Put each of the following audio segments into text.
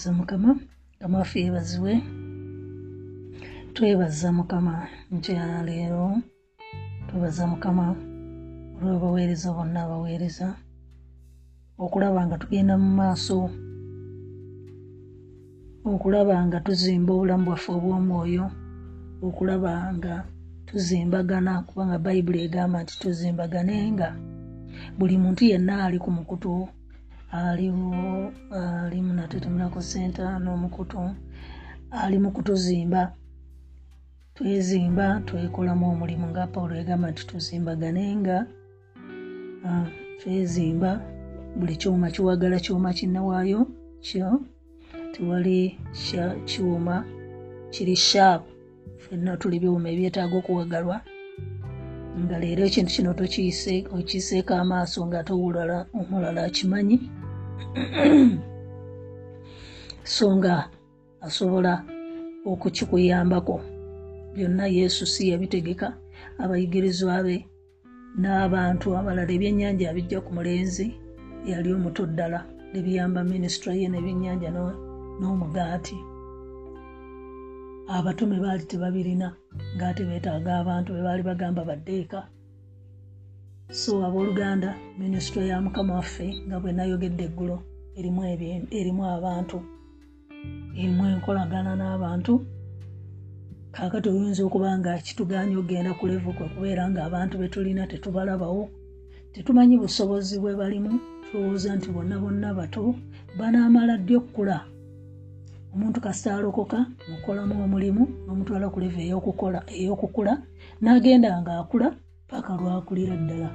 okwebaza mukama mukama waffe yeebazibwe. Twebaza mukama nkyaleero twebaza mukama olw'abaweereza bonna abaweereza okulaba nga tugenda mu maaso okulaba nga tuzimba obulamu bwaffe obw'omwoyo okulaba nga tuzimbagana kubanga bayibuli egamba nti tuzimbagane nga buli muntu yenna ali ku mukutu aliwo ali munatetemirako senta n'omukutu ali mu kutuzimba. Twezimba twekolamu omulimu nga pawulo yagamba nti tuzimbagane nga twezimba buli kyuma kiwagala kyuma kinawaayo kyo tewali kyuma kiri shaapu fenna tuli byuma ebyetaaga okuwagalwa nga leero ekintu kino tokiiseeko amaaso nga ate owulala omulala akimanyi so nga asobola okukikuyambako. Byonna yesu si yabitegeka. Abayigirizwa be n'abantu abalala ebyennyanja abijja ku mulenzi yali omuto ddala. Nebiyamba minisitule ye nebyennyanja n'omugaati. Abatume baali tebabirina ngaate beetaaga abantu bebaali bagamba baddeeka so abooluganda minisitule ya mukama waffe nga bwe nayogedde eggulo erimu abantu erimu enkolagana n'abantu. Kaakati oyinza okuba nga kituganya okgenda ku levu kwe kubeera nga abantu betulina tetubalabawo tetumanyi busobozi bwe balimu tulowooza nti bonna bonna bato banaamala ddi okukula? Omuntu kasita alokoka mukolamu omulimu n'omutwala ku levu ey'okukula n'agenda nga akula paka lwakulira ddala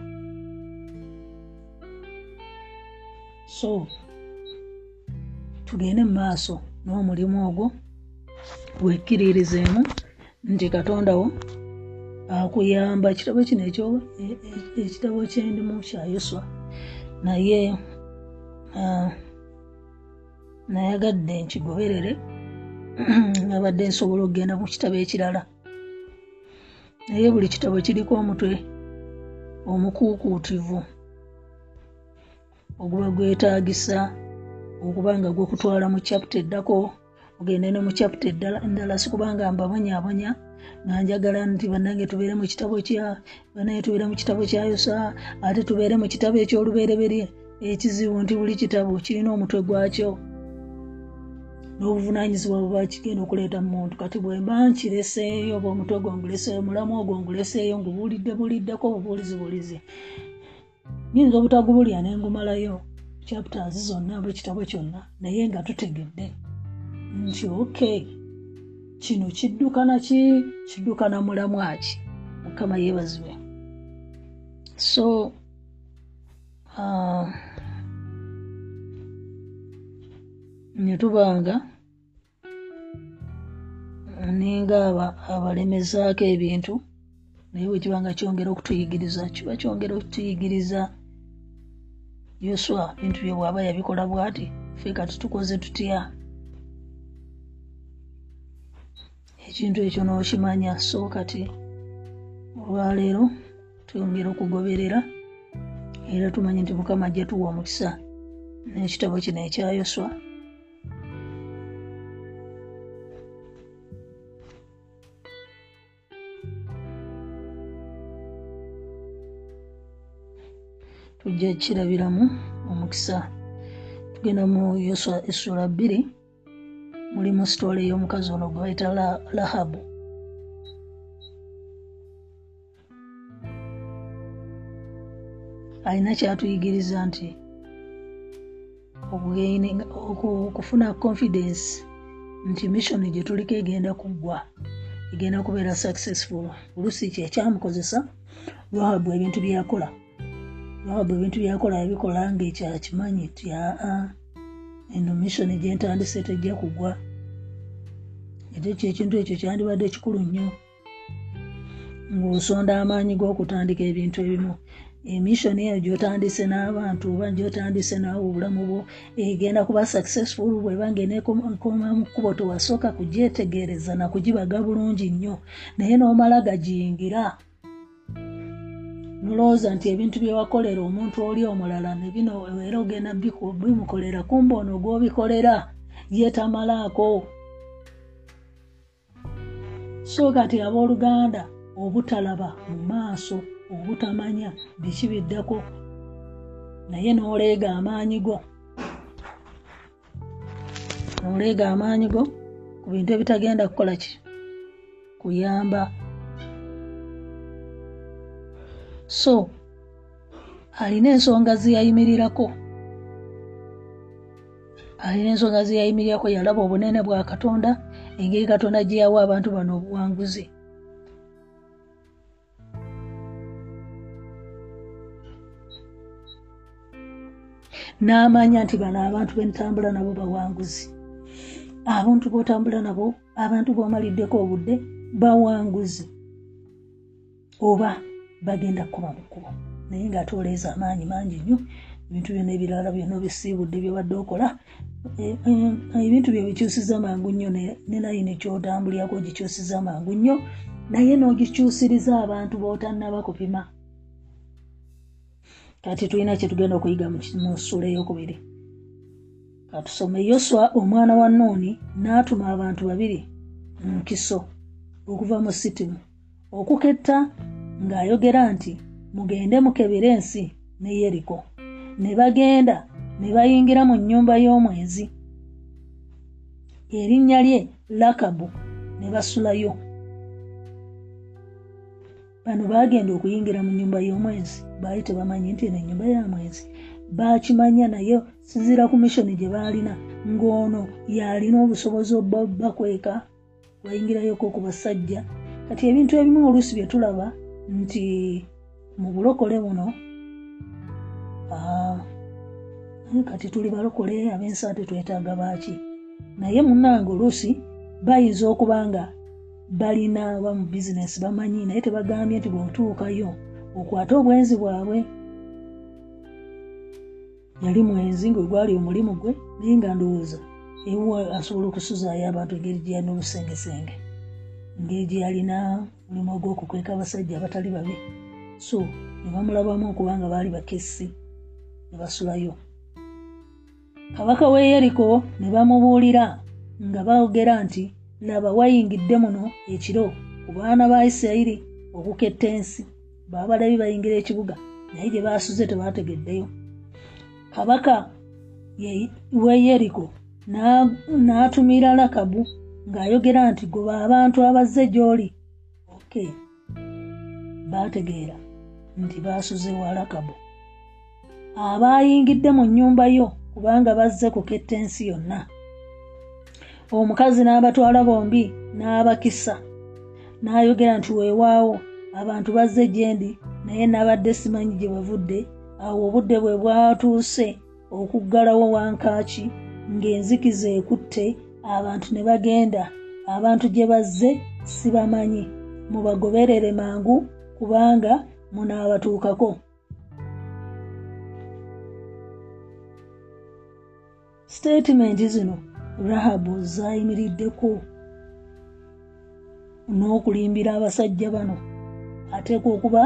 so tugende mu maaso n'omulimu ogwo wekkiririzeemu nti katonda wo akuyamba. Ekitabo kino ekitabo kyendimu kya yoswa. Naye nayagadde nkigoberere abadde nsobola okugenda mu kitabo ekirala naye buli kitabo kiriko omutwe omukuukuutivu. Oguba gwetaagisa okuba nga gwekutwala mu chapita eddako ogende ne mu chapita endala sikubanga mbabonyaabonya nga njagala nti bannange tubeere mu kitabo kya bannange tubeere mu kitabo kya yosa ate tubeere mu kitabo ekyolubereberye ekizibu nti buli kitabo kirina omutwe gwakyo n'obuvunanyizibwa bwe bakigenda okuleeta mu muntu. Kati bwe mba nkireseeyo oba omutwe gwo nguleseeyo mulamu ogwo nguleseeyo ngubuulidde buuliddeko bubuulizi buulizi nyinza obutagubulya ne ngumalayo chapters zonna bwekitabo kyonna naye nga tutegedde. Nti okay kino kiddukana ki? Kiddukana mulamu aki? Mukama yeebazibwe. So uh, netubanga ninga abalemezaako ebintu naye bwe kiba nga kyongera okutuyigiriza kiba kyongera okutuyigiriza. Yoswa bintu bye bwaba yabikola bwati? Fe kati tukoze tutya? Ekintu ekyo n'okimanya so kati olwaleero twongera okugoberera era tumanye nti mukama ajja tuwa omukisa. N'ekitabo kino ekya yoswa tujja kirabiramu omukisa. Tugenda mu yoswa essula bbiri. Mulimu sitole ey'omukazi ono gwe bayita lahabu alina kyatuyigiriza nti okufuna confidence nti missioni gye tuliko egenda kuggwa egenda kubeera successful. Olusi kyekyamukozesa lwahabu ebintu byakola lwahabu ebintu byakola yabikola ngaekyakimanyi ti aa eno mission gyentandise tejja kugwa. Era ekyo ekintu ekyo kyandibadde kikulu nnyo ng'osonda amaanyi g'okutandika ebintu ebimu. Emissoni eyo gyotandise n'abantu oba gyotandise naawe obulamu bwo egenda kuba successful bwebanga enekoma mu kkubo tewasooka kugyetegereza nakugibaga bulungi nnyo. Naye n'omala gagiyingira nolowooza nti ebintu byewakolera omuntu oli omulala nebino era ogenda bimukolera kumba ono gw'obikolera yetamalaako. So kati abooluganda obutalaba mu maaso obutamanya biki biddako naye n'oleega amaanyi go n'oleega amaanyi go ku bintu ebitagenda kukola ki? Kuyamba so alina ensonga zeyayimirirako alina ensonga zeyayimirirako yalaba obunene bwa katonda engeri katonda gye yawa abantu bano obuwanguzi. N'amanya nti bano abantu bentambula nabo bawanguzi. Abantu botambula nabo abantu bomaliddeko obudde bawanguzi. Oba bagenda kuba mukubo. Naye ngaate oleeza amaanyi mangi nnyo ebintu byonna ebirala byonna obisiibudde byobadde okola. E, e, ebintu byo bikyusiza mangu nnyo ne nayini kyotambulyako gikyusiza mangu nnyo naye n'ogikyusiriza abantu bootannaba kupima. Kati tulina kyetugenda okuyiga mu ssula eyokubiri. Katusome yoswa omwana wa nuuni n'atuma abantu babiri munkiso okuva mu sitimu okuketta ng'ayogera nti mugende mukebere ensi ne yeriko. Ne bagenda ne bayingira mu nnyumba y'omwezi. Erinnya lye lakabu ne basulayo. Bano bagenda okuyingira mu nyumba y'omwezi baali tebamanyi nti eno enyumba ya mwezi. Bakimanya naye sinzira ku missoni gye baalina ng'ono yalina obusobozi obbakweka bayingirayoko ku basajja. Kati ebintu ebimu oluusi bye tulaba nti mu bulokole buno kati tuli balokole ab'ensa tetwetaaga baaki? Naye munange oluusi bayinza okuba nga balina ba mu bizinesi bamanyi naye tebagambye nti bweotuukayo okwate obwenzi bwabwe. Yali mwenzi nga gwali omulimu gwe naye nga ndowooza ewa asobola okusuzaayo abantu engeri gye yalina olusengesenge engeri gye yalina mulimu ogw'okukweka abasajja abatali babi. So ne bamulabamu okuba nga baali bakessi ne basulayo. Kabaka w'e yeriko ne bamubuulira nga boogera nti laba wayingidde muno ekiro ku baana ba isirayiri okuketta ensi. Baabalabi bayingira ekibuga naye gye baasuze tebaategeddeyo. Kabaka we yeriko n'atumira lakabu ng'ayogera nti goba abantu abazze gy'oli ok baategeera nti baasuze wa lakabu. Abaayingidde mu nnyumba yo kubanga bazze kuketta ensi yonna. Omukazi n'abatwala bombi n'abakisa n'ayogera nti weewaawo abantu bazze gyendi naye nabadde simanyi gye bavudde. Awo obudde bwe bwatuuse okuggalawo wankaaki ng'enzikiza ekutte abantu ne bagenda. Abantu gye bazze sibamanyi mubagoberere mangu kubanga munaabatuukako. Sitatimenti zino rahabu zayimiriddeko n'okulimbira abasajja bano ateekwa okuba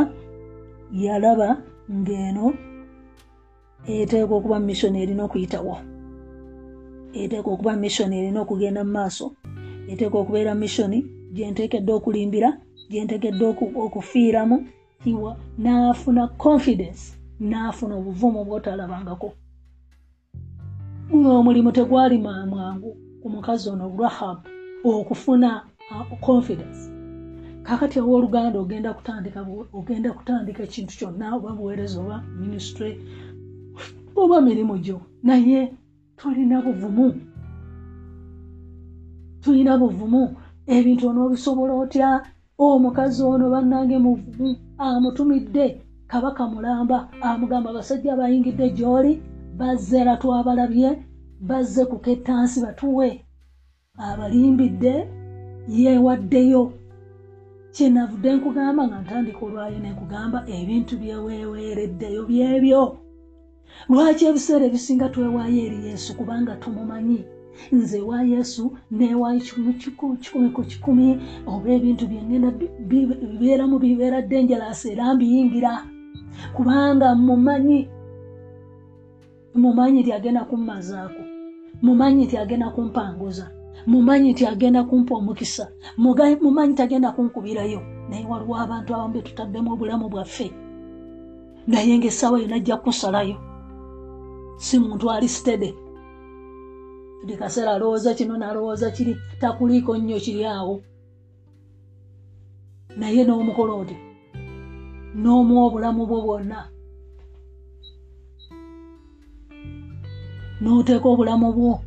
yalaba ng'eno eteekwa okuba mission erina okuyitawo eteekwa okuba mission erina okugenda mu maaso eteekwa okubeera mission gyenteekedde okulimbira gyenteekedde okufiiramu iwa n'afuna confidence n'afuna obuvumu bwotalabangako omulimu tegwali mwangu ku mukazi ono rahab okufuna confidence. Kakati awooluganda ogenda kutandika ogenda kutandika ekintu kyonna oba buweereza oba ministry oba mirimu gyo naye tulina buvumu. Tulina buvumu. Ebintu onoobisobola otya omukazi ono bannange muvumu amutumidde kabaka mulamba amugamba abasajja abayingidde gy'oli bazze era twabalabye bazze kukettansi batuwe abalimbidde yeewaddeyo. Kyenavudde nkugamba nga ntandika olwayo nenkugamba ebintu byeweeweereddeyo byebyo. Lwaki ebiseera ebisinga twewaayo eri yesu kubanga tumumanyi nze ewa yesu newaayo kikumi ku kikumi oba ebintu byengenda bibeeramu bibeera dengerasi era mbiyingira. Kubanga mumanyi mumanyi ti agenda kummazaako mumanyi ti agenda kumpanguza mumanyi nti agenda kumpa omukisa mumanyi tagenda kunkubirayo. Naye waliwo abantu abamu betutaddemu obulamu bwaffe. Naye ngaessaawa yona ajja kusalayo si muntu ali stede buli kaseera alowooza kino nalowooza kiri takuliiko nnyo kiri awo. Naye n'omukola oti n'omuwa obulamu bwo bwonna. N'oteeka obulamu bwo.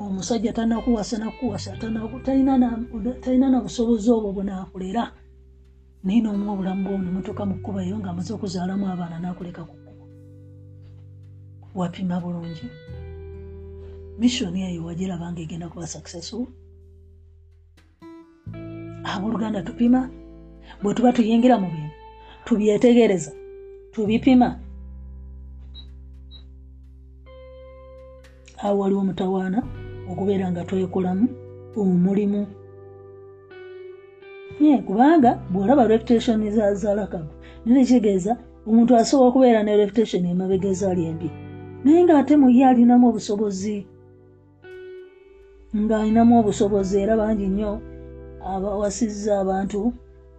Omusajja tanakuwasa nakuwasa talina na busobozi obwo bwenaakulera naye n'omuwa obulamu bwo nemutuuka mu kkubayo nga amaze okuzaalamu abaana n'akuleka ku kkubo. Wapima bulungi missioni eyo wagirabanga egenda kuba successful. Abooluganda tupima bwe tuba tuyingira mu bintu tubyetegereza tubipima. Awo waliwo omutawaana okubeera nga twekolamu omulimu. Kubanga bwolaba reputation zalakabu nekitegeeza omuntu asobola okubeera ne reputation emabega ezaali embi. Naye ngaate muye alinamu obusobozi ng'alinamu obusobozi era bangi nnyo abawasizza abantu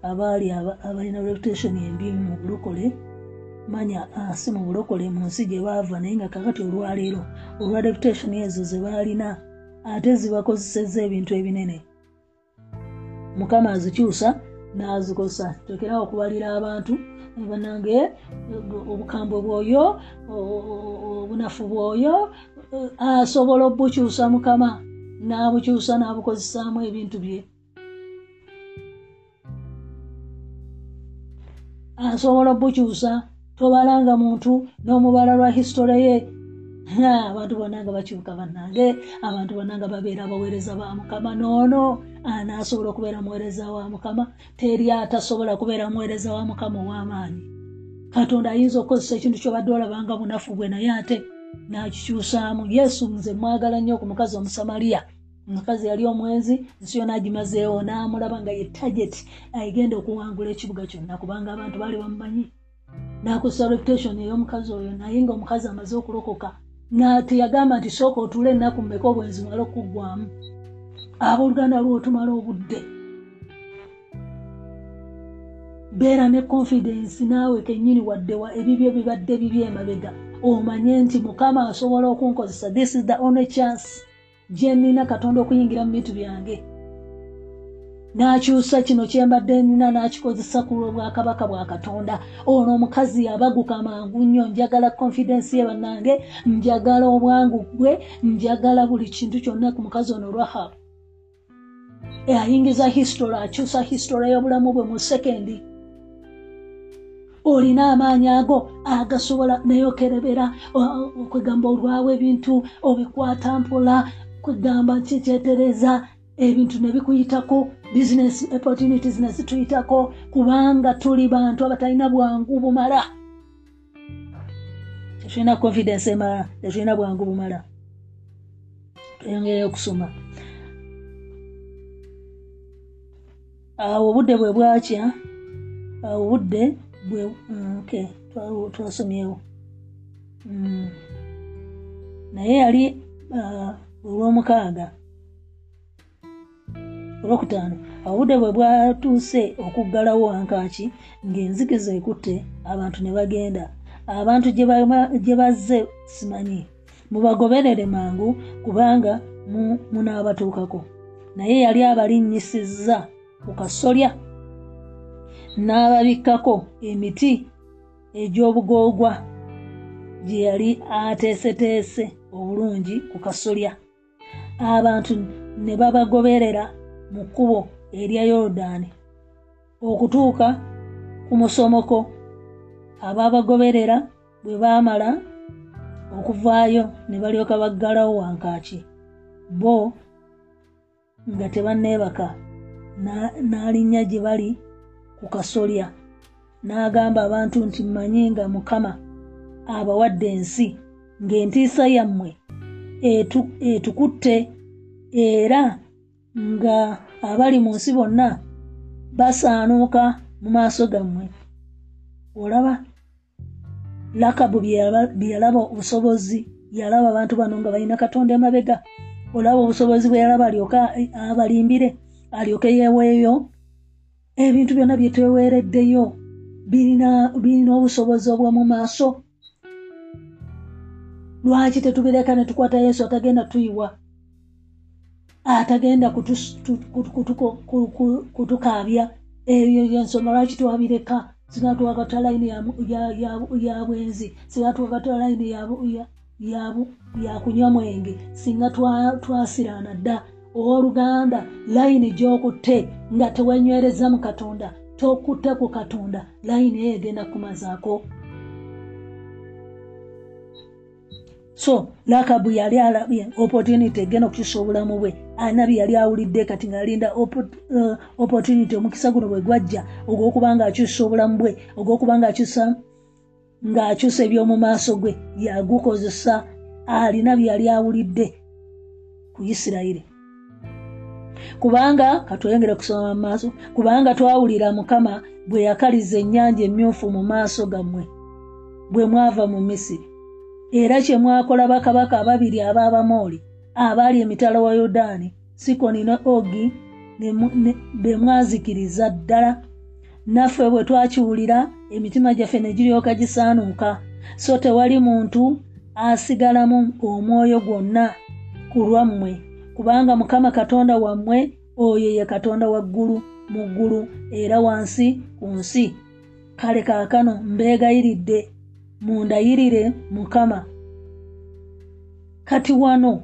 abaali abalina reputation embi mu bulokole. Manya si mu bulokole mu nsi gye baava naye nga kakati olwaleero olwa reputation ezo ze baalina ate zibakozeseza ebintu ebinene. Mukama azikyusa n'azikozesa tekera okubalira abantu banange obukambwe bwoyo obunafu bwoyo asobola obukyusa mukama n'abukyusa n'abukozesaamu ebintu bye. Asobola obukyusa tobalanga muntu n'omubala lwa hisitole ye. Abantu bonna nga bakyuka bannange abantu bonna nga babeera abaweereza ba mukama. Noono anaasobola okubeera muweereza wa mukama teri atasobola kubeera muweereza wa mukama ow'amaanyi. Katonda ayinza okukozesa ekintu kyobadde olabanga bunafu bwe naye ate nakikyusaamu. Yesu nze mwagala nnyo ku mukazi omusamaliya omukazi yali omwenzi nsi yona agimazeewo n'amulaba nga ye tageti ayigenda okuwangula ekibuga kyonna kubanga abantu baali bamumanyi. Nakozesa reputation ey'omukazi oyo naye nga omukazi amaze okulokoka teyagamba nti sooka otuula ennaku mmeka obwenzi mwala okuggwamu abooluganda lwotumala obudde. Beera ne confidence naawe kennyini waddewa ebibyo bibadde bibi emabega. Omanye nti mukama asobola okunkozesa this is the only chance gye nnina katonda okuyingira mu bintu byange. N'akyusa kino kyembadde nina n'akikozesa ku lw'obwakabaka bwa katonda. Ono omukazi yabaguka mangu nnyo njagala confidence ye bannange njagala obwangu bwe njagala buli kintu kyonna ku mukazi ono rahabu ayingiza history akyusa history y'obulamu bwe mu sekendi olina amaanyi ago agasobola naye okerebera okwegamba olwawo ebintu obikwata mpola kwegamba kikyetereza ebintu nebikuyitako business opportunities nezituyitako kubanga tuli bantu abatalina bwangu bumala. Tetulina confidence emala tetulina bwangu bumala. Tweyongereyo okusoma. Awo obudde bwe bwakya awo obudde twasomyewo. Mm. naye yali olwomukaaga. Olwokutaano obudde bwe bwatuuse okuggalawo wankaaki ng'enzikiza ekutte abantu ne bagenda. Abantu gye bazze simanyi. Mubagoberere mangu kubanga munaabatuukako. Naye yali abalinnyisizza ku kasolya n'ababikkako emiti egy'obugoogwa gye yali ateeseteese obulungi ku kasolya abantu ne babagoberera mu kkubo erya yoludaani okutuuka ku musomoko abaabagoberera bwe baamala okuvaayo ne balyoka baggalawo wankaaki. Bo nga tebanneebaka n'alinnya gye bali ku kasolya n'agamba abantu nti mmanyi nga mukama abawadde ensi ng'entiisa yammwe etukutte era nga abali mu nsi bonna basaanuuka mu maaso gammwe. Olaba lakabu bye yalaba obusobozi yalaba abantu bano nga balina katonda emabega. Olaba obusobozi bwe yalaba alyoke abalimbire alyoke yeweeyo ebintu byonna byetweweereddeyo birina obusobozi obw'omu maaso lwaki tetubireka ne tukwata yesu atagenda tuyiwa atagenda kutukaabya. Ebyo ensonga lwaki twabireka? Singa twakata layini ya bwenzi. Singa twakata layini yakunywa mwenge. Singa twasiraana dda. Owooluganda layini gyokutte nga tewenywereza mu katonda tokutte ku katonda layini eyo egenda kumazaako so lakabu yali alabye opportunity egenda okukyusa obulamu bwe. Alina bye yali awulidde kati ngaalinda uh, opportunity omukisa guno bwe gwajja ogwokuba nga akyusa obulamu bwe ogwokuba nga akyusa ng'akyusa ebyomu maaso gwe yagukozesa alina bye yali awulidde ku isirayiri. Kubanga katweyongere kusoma mu maaso kubanga twawulira mukama bwe yakaliza ennyanja emyufu mu maaso gammwe bwe mwava mu misiri era kye mwakola bakabaka ababiri ab'abamooli abaali emitala wa yodaani sikoni ne ogi be mwazikiriza ddala. Naffe bwe twakiwulira emitima gyaffe ne giryoka gisaanuuka. So tewali muntu asigalamu omwoyo gwonna ku lwammwe kubanga mukama katonda wammwe oyo ye katonda wa ggulu mu ggulu era wansi ku nsi. Kale kaakano mbeegayiridde mundayirire mukama. Kati wano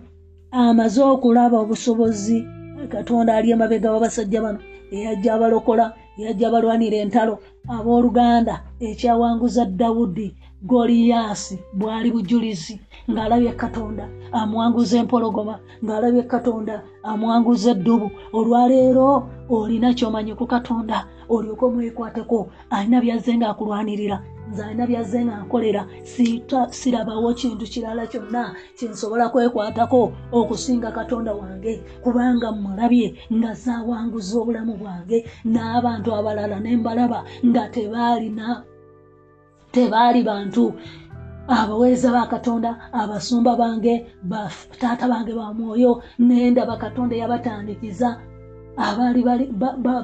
amaze okulaba obusobozi katonda ali emabega wabasajja bano eyajja abalokola eyajja abalwanira entalo abooluganda ekyawanguza dawudi goliyasi bwali bujulizi ng'alabye katonda amwanguza empologoma ng'alabye katonda amwanguza eddubu. Olwaleero olina kyomanyi ku katonda olyoka omwekwateko alina byazze ngaakulwanirira nze alina byazze nga nkolera sirabawo kintu kirala kyonna kyensobola kwekwatako okusinga katonda wange. Kubanga mulabye nga zawanguza obulamu bwange n'abantu abalala ne mbalaba nga tebaalina tebaali bantu. Abaweereza ba katonda abasumba bange bataata bange ba mwoyo nendaba katonda yabatandikiza. Abaali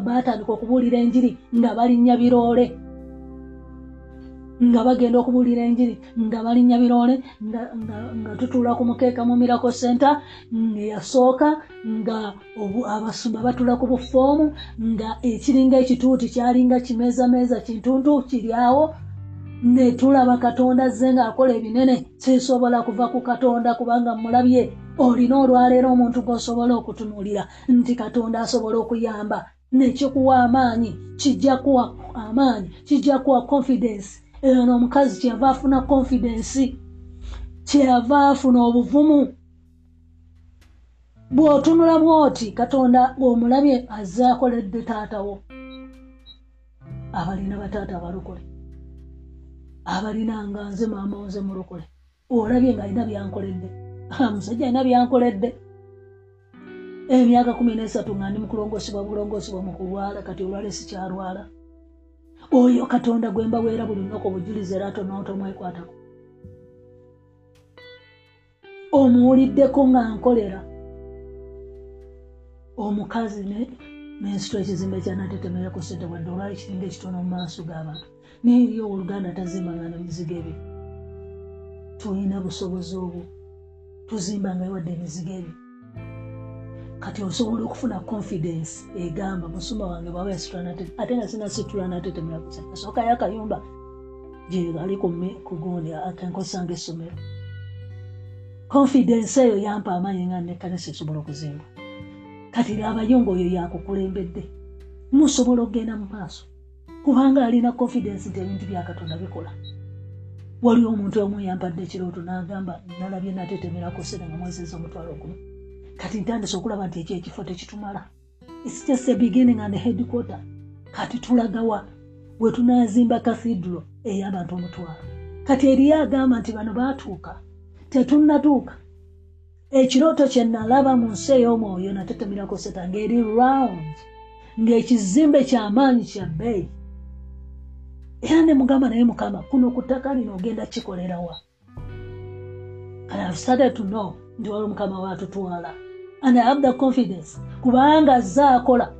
batandika okubuulira enjiri nga balinnya biroole nga bagenda okubuulira enjiri nga balinnya biroole nga tutuula ku mukeeka mu miraco center eyasooka nga abasumba batula ku bufoomu nga ekiringa ekituuti kyalinga kimeezameeza kintuntu kiryawo netulaba katonda ze ngaakola ebinene sisobola kuva ku katonda kubanga mulabye olina olwaleero omuntu gwosobola okutunuulira nti katonda asobola okuyamba nekikuwa amaanyi kijja kuwa amaanyi kijja kuwa confidence eyo noomukazi kyeyava afuna confidence kyeyava afuna obuvumu. Bw'otunula bwoti katonda bw'omulabye azze akoledde taatawo abalina bataata abalokole abalina nga nze maama oze mulokole. Olabye nga alina byankoledde musajja alina byankoledde. Emyaka kumi nesatu nga ndi mukulongosibwa bulongosibwa mukulwala kati olwala sikyalwala oyo katonda gwemba bwera buli lunaku obujulizi era tonootomwekwatako omuwuliddeko nga nkolera. Omukazi nensitwa ekizimbe kyanatetemerako sente wadde olwali kiringa ekitono mu maaso g'abantu. Naye eri oluganda tazimbanga nemizigo ebyo. Tulina busobozi obwo. Tuzimbanga wadde emizigo ebyo kati osobola okufuna confidence egamba musumba wange bwaba yasitula ate nga sina situla natetemera kusa. Asookayo akayumba gyali kugundi akenkosanga essomero confidence eyo yampa amaanyi nga nekanisa esobola okuzimba. Kati laabayo ngaoyo yakukulembedde. Musobola okgenda mu maaso kubanga alina confidence nti ebintu byakatonda bikola. Waliwo omuntu omu yampadde ekirooto n'agamba nalabye natetemerako sera nga mwezeza omutwalo gumu kati ntandise okulaba nti ekyo ekifo tekitumala. Its just a beginning and headquarter. Kati tulagawa wetunazimba cathedral ey'abantu omutwalo. Kati eriyo agamba nti bano baatuuka tetunnatuuka ekirooto kye nalaba mu nsi ey'omwoyo natetemerako seta ngaeri round ng'ekizimbe kyamaanyi kya bbeeyi. Era ne mugamba naye mukama kuno ku ttaka lino ogenda kikolerawa and ive started to know nti wali mukama waatutwala and i have the confidence. Kubanga azze akola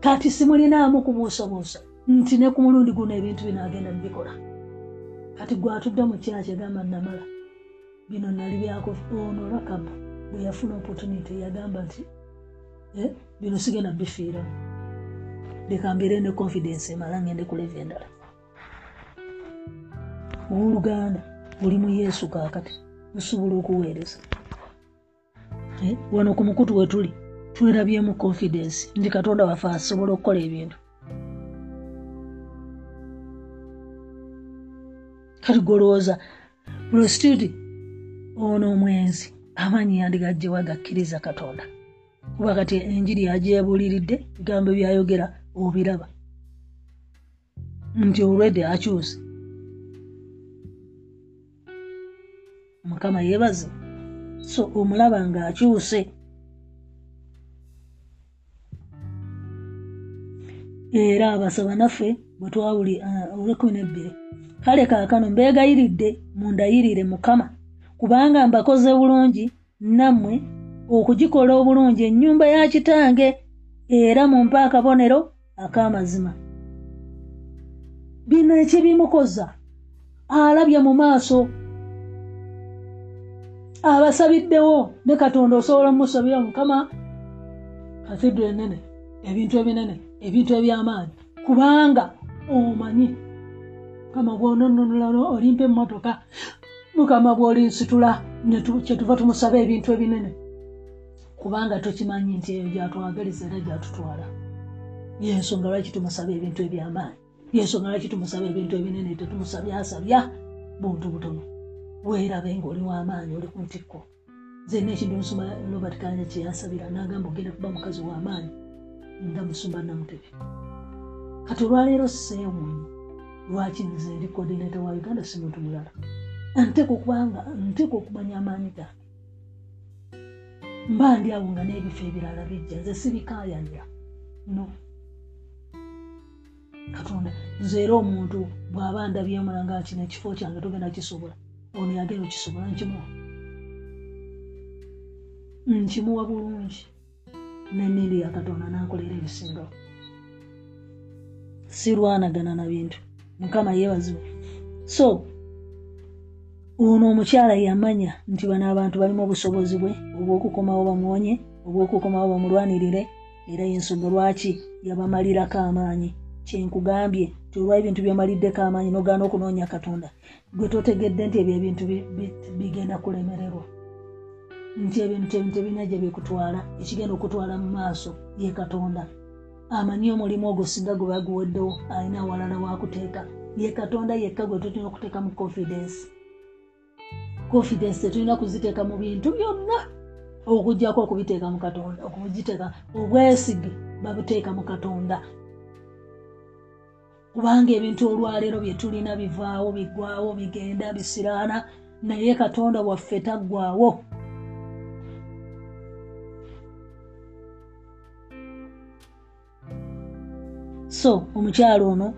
kati simulinaamu kubuusabuusa nti ne ku mulundi guno ebintu bino agenda bibikola kati gwatudde mu kyaki egamba namala. Bino nali ono rakabu bwe yafuna opportunity yagamba nti eh, bino sigenda bifiiramu leka mbeere ne confidence emala ngende kuleva endala. Owooluganda oli mu yesu kaakati osobola okuweereza wano ku mukutu we tuli twerabyemu confidence. Nti katonda waffe asobola okukola ebintu. Kati golowooza prostitute ono omwenzi amaanyi yandigajjewa gakkiriza katonda. Kuba kati enjiri agyebuliridde bigambo byayogera obiraba. Nti olwedde akyuse. Mukama yeebaze so omulaba ng'akyuse. Era abasaba naffe bwe twawuli olwekumi nebbiri. Kale kaakano mbeegayiridde mundayirire mukama kubanga mbakoze bulungi nammwe okugikola obulungi ennyumba ya kitange era mumpe akabonero ak'amazima. Bino ekibimukoza alabye mu maaso abasabiddewo ne katonda osobola mumusabira mukama. Kathidro enene ebintu ebinene ebintu ebyamaanyi kubanga omanyi. Mukama bwonononolano olimpa emmotoka mukama bwolinsitula kyetuva tumusaba ebintu ebinene. Kubanga tokimanyi nti eyo gyatwagaliza era gyatutwala. Yensonga lwaki tumusaba ebintu ebyamaanyi? Yensonga lwaki tumusaba ebintu ebinene tetumusabyasabya? Buntu butono weerabe ngaoli wamaanyi oli ku ntikko. Zena ekintu omusumba robert kanya kyeyansabira nagamba ogenda kuba mukazi wamaanyi nga musumba namutebi kati olwaleero seewunyi lwaki nze ndi kodinata wa uganda si muntu mulala nteeka okubanga nteeka okumanya amaanyi gange. Mba ndi awo nga n'ebifo ebirala bijja nze sibikaayanira no. Katonda nze era omuntu bw'aba ndabyemulanga kino ekifo kyange togenda kisobola ono yagenda okisobola nkimuwa. Nkimuwa bulungi. Nenindi ya katonda nankolera ebisingawo sirwanagana na bintu. Mukama yeebazibwe so ono omukyala yamanya nti bano abantu balimu obusobozi bwe obwokukomawo bamuwonye obwokukomawo bamulwanirire era yensonga lwaki yabamalirako amaanyi kyenkugambye ti olwa ebintu byomaliddeko amaanyi nogaana okunoonya katonda gwe totegedde nti ebyo ebintu bigenda kulemererwa. Nti ebintu ebintu ebirina gye bikutwala ekigenda okutwala mu maaso ye katonda. Amanyi omulimu ogwo singa gwe baguweddewo alina awalala wakuteeka ye katonda yekka gwe tutulina okuteeka mu confidence. Confidence tetulina kuziteeka mu bintu byonna okugjako okubiteeka mu katonda okugiteeka obwesige babuteeka mu katonda kubanga ebintu olwaleero bye tulina bivaawo biggwawo bigenda bisiraana naye katonda waffe taggwawo so omukyalo ono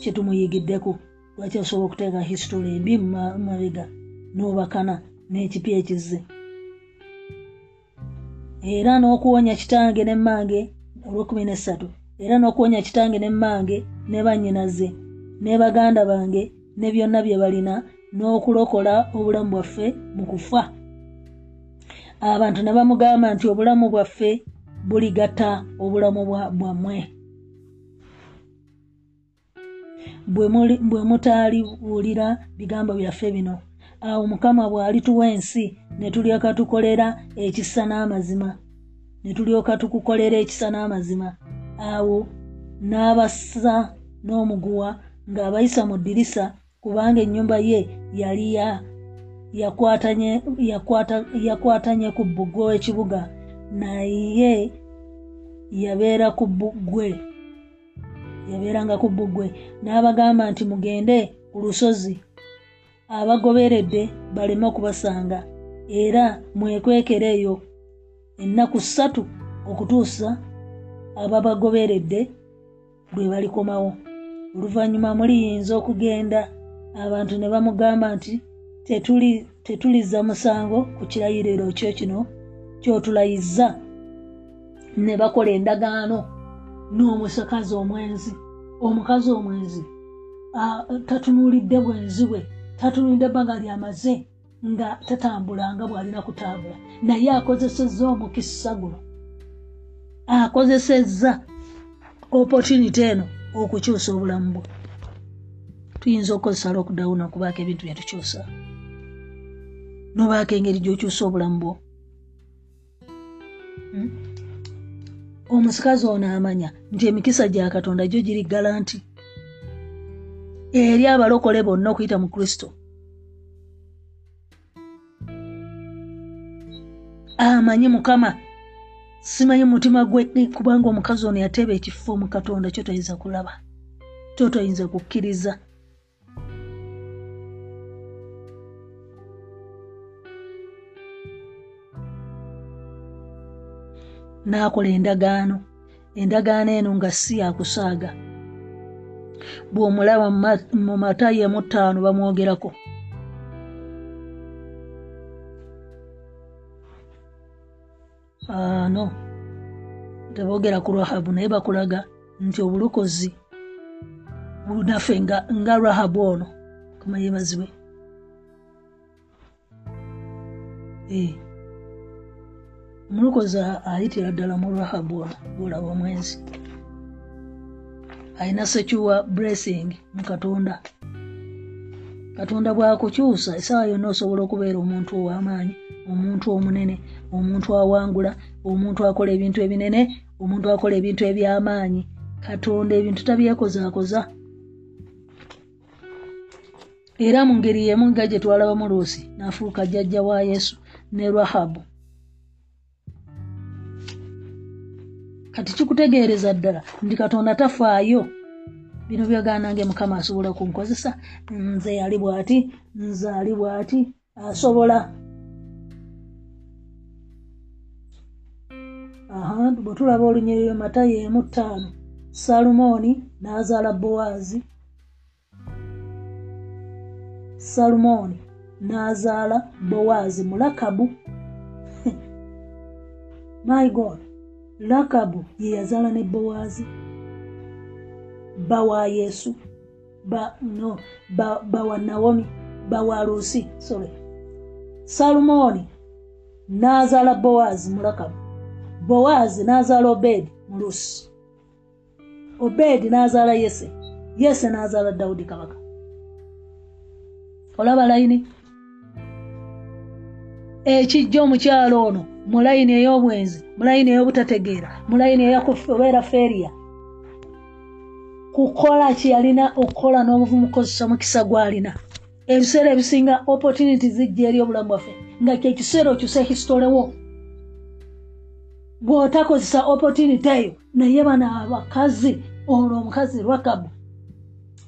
kyetumuyigiddeku lwaki osobola okuteeka hisitory embi mumabega n'obakana n'ekipya ekizze? Era n'okuwonya kitange nemmange olwekumi nesatu era n'okuwonya kitange nemmange ne bannyinaze ne baganda bange ne byonna bye balina n'okulokola obulamu bwaffe mu kufa. Abantu ne bamugamba nti obulamu bwaffe buligatta obulamu bwammwe. Bwe mutaaliwulira bigambo byaffe bino. Awo mukama bw'alituwa ensi ne tulyoka tukolera ekisa n'amazima. Ne tulyoka tukukolera ekisa n'amazima awo n'abassa n'omuguwa ng'abayisa mu ddirisa kubanga ennyumba ye yali ya yakwatanye ku bbugwe w'ekibuga naye yabeera ku bbugwe yabeeranga ku bbugwe. N'abagamba nti mugende ku lusozi. Abagoberedde baleme okubasanga era mwekwekera eyo. Ennaku ssatu okutuusa ababagoberedde bwe balikomawo. Oluvannyuma muliyinza okugenda abantu ne bamugamba nti tetuliza musango ku kirayiriro kyo kino kyotulayiza ne bakola endagaano n'omusakazi omwenzi. Omukazi omwenzi tatunuulidde bwenzi bwe tatunuulidde ebbanga lyamaze nga tatambulanga bw'alina kutambula. Naye akozesezza omukisa guno akozesezza opportunity eno okukyusa obulamu bwe. Tuyinza okukozesa lockdown okubaako ebintu byetukyusa nobaako engeri gyokyusa obulamu bwo. Hmm? omusikazi ono amanya nti emikisa gya katonda gyo giri galanti eri abalokole bonna okuyita mu kristo. Amanyi mukama simanyi mutima gwe kubanga omukazi ono yateeba ekifo mu katonda kyotoyinza kulaba kyotoyinza kukkiriza. N'akola endagaano endagaano eno nga si yakusaaga bw'omulaba mu matayi emu ttaano bamwogerako ano? Teboogera ku rahabu naye bakulaga nti obulokozi bunaffe nga rahabu ono. Kamayebazibwe eh. omulokozi ayitira ddala mu rahabu ono bulaba omwenzi. Alina sekiwa blessing mu katonda katonda bwakukyusa esaawa yonna osobola okubeera omuntu ow'amaanyi omuntu omunene omuntu awangula omuntu akola ebintu ebinene omuntu akola ebintu ebyamaanyi. Katonda ebintu tabyekozaakoza era mu ngeri yemu nga gye twalabamu luusi n'afuuka jjajja wa yesu ne rahabu. Kati kikutegeereza ddala nti katonda tafaayo bino byaganange mukama asobola kunkozesa. Nze yali bw'ati nze ali bw'ati asobola. Aha bwe tulaba olunyiriro matayo emu ttaano salumooni n'azaala bowaazi. Salumooni n'azaala bowaazi mulakabu my god lakabu ye yazaala ne bowaazi bawa yesu ba no bawa ba nawomi bawa luusi sorry. Salumooni n'azaala bowaazi mulakabu bowaazi n'azaala obeedi mulusi obeedi n'azaala yese. Yese n'azaala dawudi kabaka. Olaba layini? Ekijja omukyalo ono mu layini ey'obwenzi mu layini ey'obutategeera mu layini eyaobeera feeriya kukola kyeyalina okukola n'obuvumukozesa mukisa gwalina. Ebiseera ebisinga opportunity zijja eri obulamu bwaffe nga kyekiseera okyusa histolewo bw'otakozesa opportunity eyo naye bana abakazi olwo omukazi rwakabu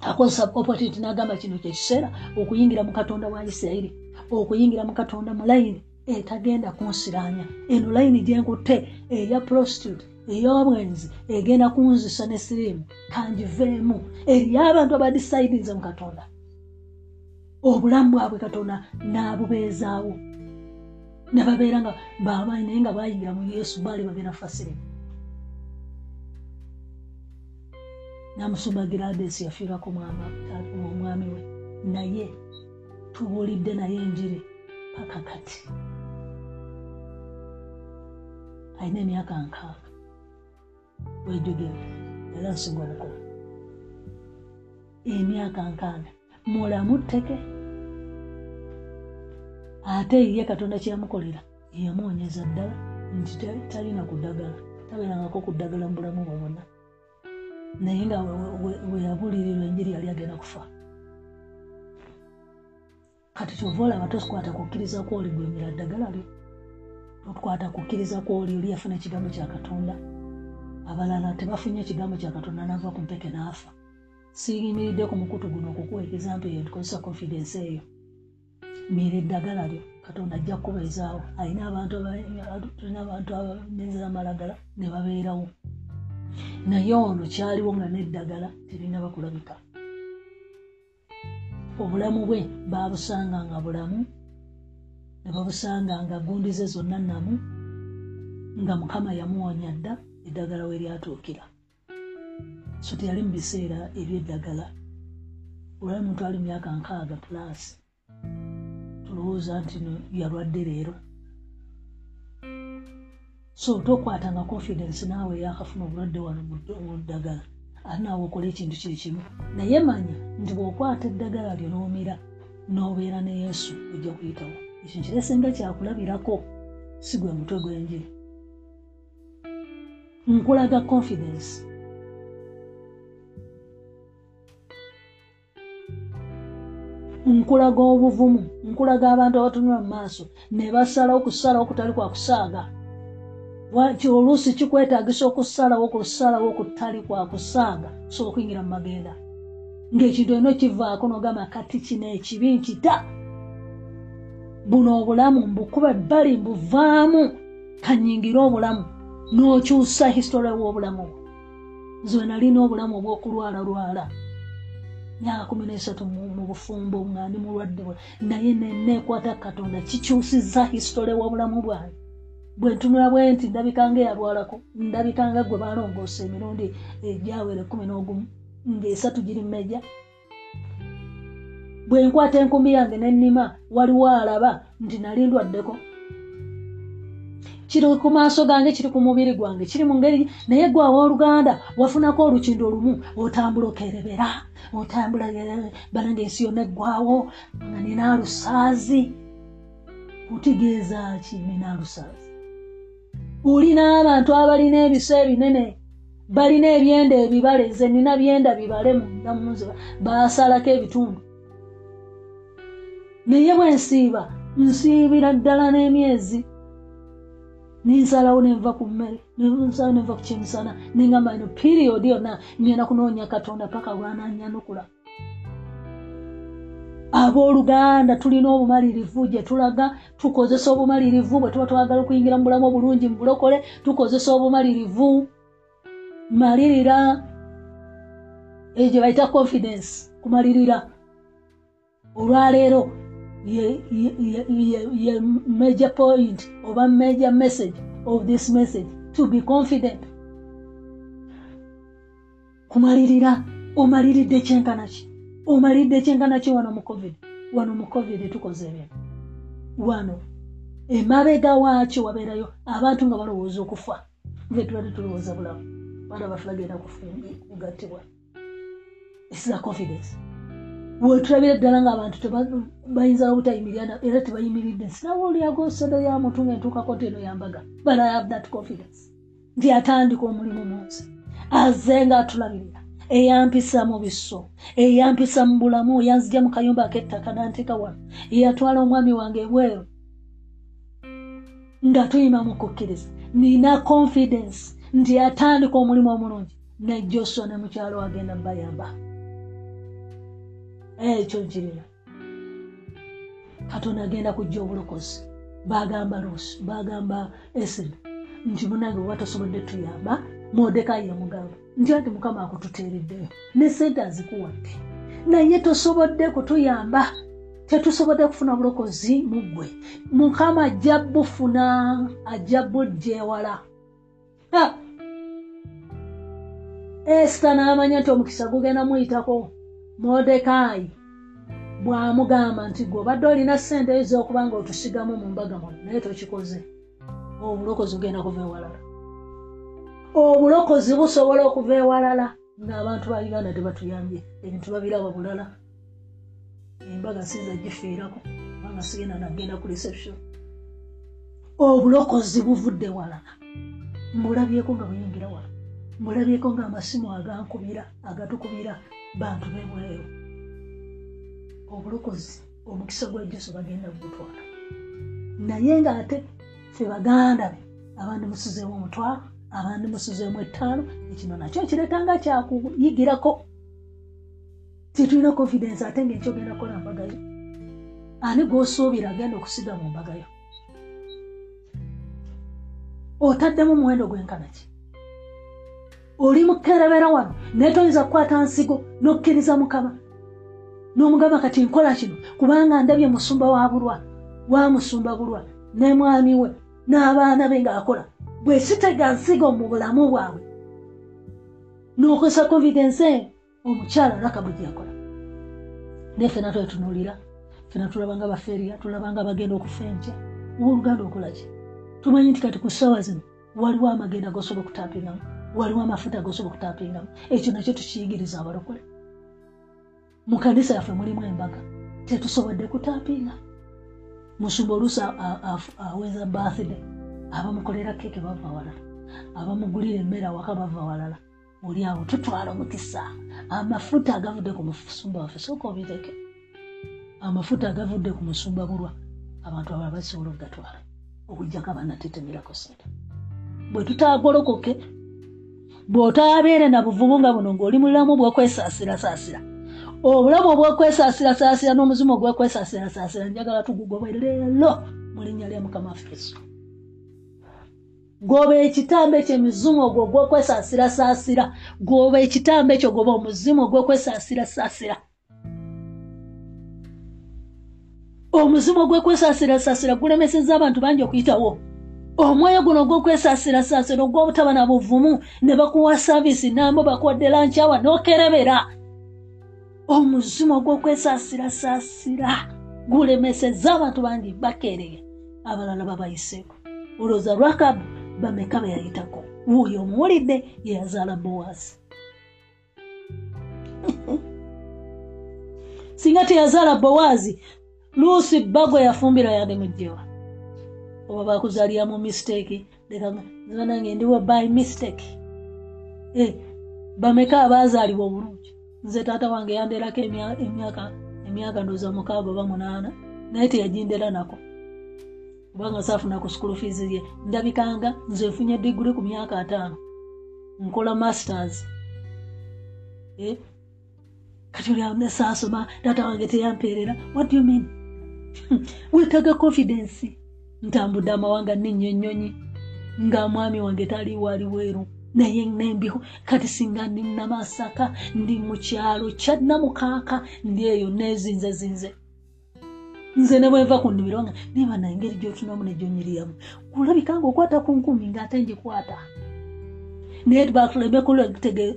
akozesa opportunity n'agamba kino kyekiseera okuyingira mu katonda wa isirairi okuyingira mu katonda mu layini etagenda kunsiranya. Eno layini gyenkutte eya prostitute ey'obwenzi egenda kunzisa ne sirimu kangiveemu eriyo abantu abadisaidinze mu katonda. Obulamu bwabwe katonda n'abubeezaawo. Ne babeera nga bamaanyi naye nga bayingira mu yesu baali bagenda fasirimu namusumba giradesi yafiirako omwami we. Naye tubuulidde naye enjiri paka kati. Alina emyaka nkaaga wejogere era nsinga obukulu emyaka nkaaga mulamu tteke ate ye katonda kyeyamukolera yamuwonyeza ddala nti ta- talina kuddagala tabeerangako kuddagala mu bulamu bwe bwonna naye nga we- yabulirirwa enjiri yali agenda kufa. Kati kyova olaba tokwata kukkiriza kwoli gwemira ddagala lyo tokwata kukkiriza kwoli oli yafuna ekigambo kya katonda abalala tebafunye ekigambo kya katonda nava ku mpeke n'afa. Siyimiridde ku mukutu guno okukuwa ekizampu eyo tukozesa confidence eyo. Mira eddagala lyo katonda ajja kukubeezaawo alina abantu aba- tulina abantu abamenzera amalagala ne babeerawo. Naye ono kyaliwo nga n'eddagala terina bakulabika. Obulamu bwe babusanga nga bulamu ne babusanga nga gundi ze zonna namu nga mukama yamuwonya dda eddagala we lyatuukira. So teyali mu biseera ebyeddagala. Olwali muntu ali myaka nkaaga plus tulowooza nti no yalwadde leero. So tokwatanga confidence naawe yakafuna obulwadde wano mu ddagala. Ate naawe okola ekintu kiri kimu. Naye manya nti bw'okwata eddagala lyo n'omira n'obeera ne yesu ojja kuyitawo. Ekyo kiresenga kyakulabirako si gwe mutwe gw'enjiri nkulaga confidence. Nkulaga obuvumu. Nkulaga abantu abatunula mu maaso. Ne basalawo kusalawo kutali kwa kusaaga waki oluusi kikwetagisa okusalawo kusalawo kutali kwa kusaaga so okuyingira mu magenda ng'ekintu olina okivaako nogamba kati kino ekibi nkita buno obulamu mbukube ebbali mbuvaamu kanyingire obulamu n'okyusa hisitole w'obulamu nze nalina obulamu obw'okulwalalwala myaka kumi nesatu mu bufumbo nga ndi mulwadde bwe. Naye neneekwata katonda kikyusiza hisitole w'obulamu bwange bwe ntunula bwe nti ndabikanga eyalwalako ndabikanga gwe balongoosa emirundi egyawere kumi n'ogumu ng'esatu giri mmejja bwe nkwata enkumbi yange nennima waliwo alaba nti nali ndwaddeko kiri ku maaso gange kiri ku mubiri gwange kiri mu ngeri naye gwe awooluganda wafunako olukindo lumu otambula okerebera otambula banange ensi yonna eggwawo nga nina alusaazi. Kutegeeza ki nina alusaazi? Olina abantu abalina ebisa ebinene balina ebyenda ebibale nze nina byenda bibale mundamunze basalako ebitundu. Naye bwe nsiiba nsiibira ddala n'emyezi ninsalawo nenva ku mmere ninsalawo nenva ku kyemisana nengamba ino piriyodi yonna ngenda kunoonya katonda paka lwananyanukula abooluganda tulina obumalirivu gye tulaga tukozesa obumalirivu bwe tuba twagala okuyingira mu bulamu obulungi mu bulokole tukozesa obumalirivu. Malirira egyo bayita confidence kumalirira olwaleero ye, ye, ye, ye, major point oba major message of this message to be confident. Kumalirira omaliridde kyenkanaki omaliridde kyenkanaki wano mu covid wano mu covid tukoze ebyo wano emabega waakyo wabeerayo abantu nga balowooza okufa nze tubadde tulowooza bulamu baana bafe bagenda kugattibwa isiza confidence wetulabira ddala ngaabantu teba- bayinza obutayimirira era tebayimiridde. Sinawulyago sente ya mutu ngaentuukako nti eno yambaga but i have that confidence. Nti atandika omulimu munsi azze ngaatulabirira eyampisa mu biso eyampisa mu bulamu yanzija mu kayumba ak'ettaka nanteeka wano. Eyatwala omwami wange ebweru. Nga tuyima mu kukkiriza. Nina confidence nti atandika omulimu omulungi. Ne josua ne mukyalo agenda bayamba ekyo nkirina katonda agenda kujja obulokozi. Bagamba lusi bagamba eseri nti munange oba tosobodde tuyamba modekayi yamugamba nti ati mukama akututeereddeyo ne sente azikuwadde. Naye tosobodde kutuyamba tetusobodde kufuna bulokozi mu ggwe. Mukama ajja bufuna ajja bujja ewala. Esita n'amanya nti omukisa gugenda muyitako modekaayi bw'amugamba nti gwe obadde olina ssente ez'okuba nga otusigamu mu mbaga muno naye tokikoze. Obulokozi bugenda kuva ewalala. Obulokozi busobola okuva ewalala ng'abantu ba uganda tebatuyambye ebintu babiraba bulala. Embaga siiza gifiirako kubanga sigenda nagenda ku reception. Obulokozi buvudde walala mbulabyeko nga buyingira wala mbulabyeko ngaamasimu agankubira agatukubira bantu bebweru obulokozi omukisa gwa jesu bagenda gutwala naye ngaate fe baganda be abandi musuzeemu omutwalo abandi musuzeemu ettaano ekino nakyo kiretanga kyakuyigirako titulina confidence ate ngaekyogenda kukola mbagayo ani gwosuubira agenda okusiga mu mbagayo? Otaddemu muwendo gwenkanaki oli mukerebera wano naye toyinza kukwata nsigo n'okkiriza mukama. N'omugamba kati nkola kino kubanga ndabye musumba wa bulwa wa musumba bulwa ne mwami we n'abaana be ng'akola. Bwe sitega nsigo mu bulamu bwabwe. N'okozesa confidence omukyala lakabu gyakola. Naye fena twetunuulira fena tulabanga bafeeriya tulabanga bagenda okufa enkya. Owooluganda okolaki tumanyi nti kati ku ssaawa zino waliwo amagenda gosobola okutapingamu waliwo amafuta gosobola okutapingamu ekyo nakyo tukiyigiriza abalokole mu kanisa yaffe mulimu embaga tetusobodde kutapinga musumba oluusi aweza bathday abamukolera keeke bava walala. Abamugulira emmere awaka bava walala. Oli awo tutwala omukisa. Amafuta agavudde ku musumba waffe sooka obireke. Amafuta agavudde ku musumba bulwa abantu abala basobola okugatwala. Okujjako abanatetemerako sente bwe tutagolokoke bw'otaabeere na buvubu nga buno ng'oli mulamu bwokwesaasirasaasira obulamu obwokwesaasirasaasira n'omuzimu ogwekwesaasirasaasira njagala tugugobwe leero mu linnya lya mukama waffe yesu. Goba ekitambo ekyo emizimu ogwo ogwokwesaasirasaasira goba ekitambo ekyo goba omuzimu ogwokwesaasirasaasira omuzimu ogwekwesaasirasaasira gulemeseza abantu bangi okuyitawo omwoyo guno ogwokwesaasirasaasira ogwobutaba na buvumu ne bakuwa saaviisi nambo bakuwaddera nkyawa n'okerebera omuzimu ogwokwesaasirasaasira gulemeseza abantu bangi bakereye abalala babayiseeko. Olowooza lwakabu bameka be yayitako. Wuuyo omuwulidde yeyazaala bowazi singa teyazaala bowazi luusi bagwe yafumbira yande mujjewa oba bakuzaalira mu mistake. Lekanange ndiwo by mistake. Eh, bameka abazaalibwa obulungi? Nze taata wange yanderako emyaka emyaka ndoza mukaaga oba munaana naye teyajindera nako. Kubanga saafuna ku school fees ye ndabikanga nze nfunye diguri ku myaka ataano. Nkola masters. Eh? kati oli saasoma taata wange teyampeerera. What do you mean? Wetaga confidence ntambudde amawanga ninyo ennyonyi nga mwami wange taliwo ali weeru. Naye nembiho kati singa ndi namasaka ndi mu kyalo kyanamukaaka ndi eyo nezinze zinze. Nze ne bwenva ku nnimiro nga niba na engeri gyotunamu negyonyiriyamu kulabikanga okwata ku nkumi ngaate ngikwata. Naye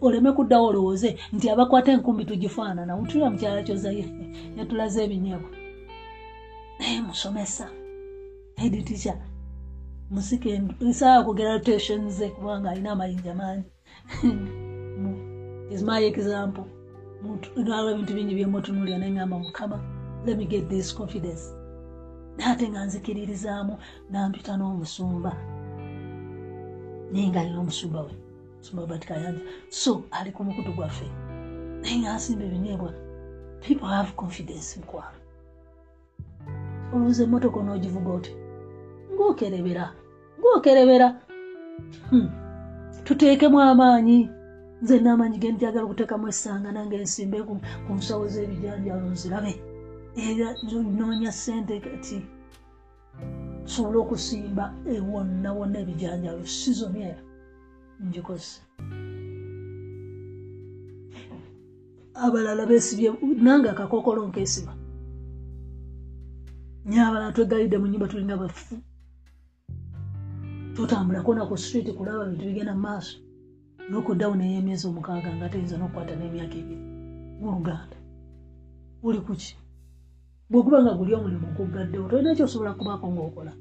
oleme kuddawo olowooze nti abakwata enkumi tugifaanana. Utulira mukyala kyozayeffe yatulaze ebinyeebwa. Naye musomesa editica musike nsaa kugera rotation ze kubanga alina amayinja mangi. Is my example. Nalwa ebintu bingi byemutunulira neŋamba mukama let me get this confidence. Naate nga nzikiririzaamu nampita n'omusumba. Naye nga alina omusumba we musumba batikayanja so ali ku mukutu gwaffe. Naye nga asimba ebinyeebwa people have confidence mukwalo olowooza emmotoka onoogivuga oti ngaokerebera ngaokerebera hmm. tuteekemu amaanyi. Nze n'amaanyi ge njagala okuteekamu essanga nange ensimbe ku nsawo z'ebijanjalo nzirabe. Era noonya sente kati tusobole okusimba ewonna wonna ebijanjalo sizoni eyo njikoze abalala besibye nange akakokolo nkesiba. Nyabalala twegalidde mu nyumba tulinga bafu tutambulako naku street kulaba bintu bigenda mu maaso. Nokuddawo neyemyezi omukaaga nga teyinza nokukwata n'emyaka ebiri. Muluganda uli kuki bweguba nga guli omulimu gugaddewo tolina kyosobola kubaako ngaokola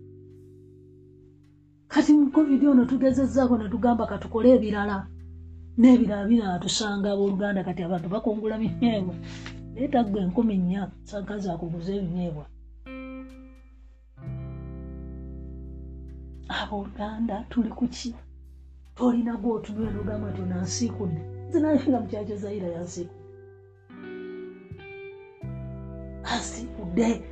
kati mu covid ono tugezezaako netugamba katukole ebirala n'ebirala birala tusanga abooluganda kati abantu bakungula binyeebwa naye taggwa enkumi nnya sankazi akuguza ebinyeebwa abooluganda tuli kuki tolina gwotunula nogamba nti onansiikudde nze nayinga mukyakyo zaira yansiikudde. Ansiikudde.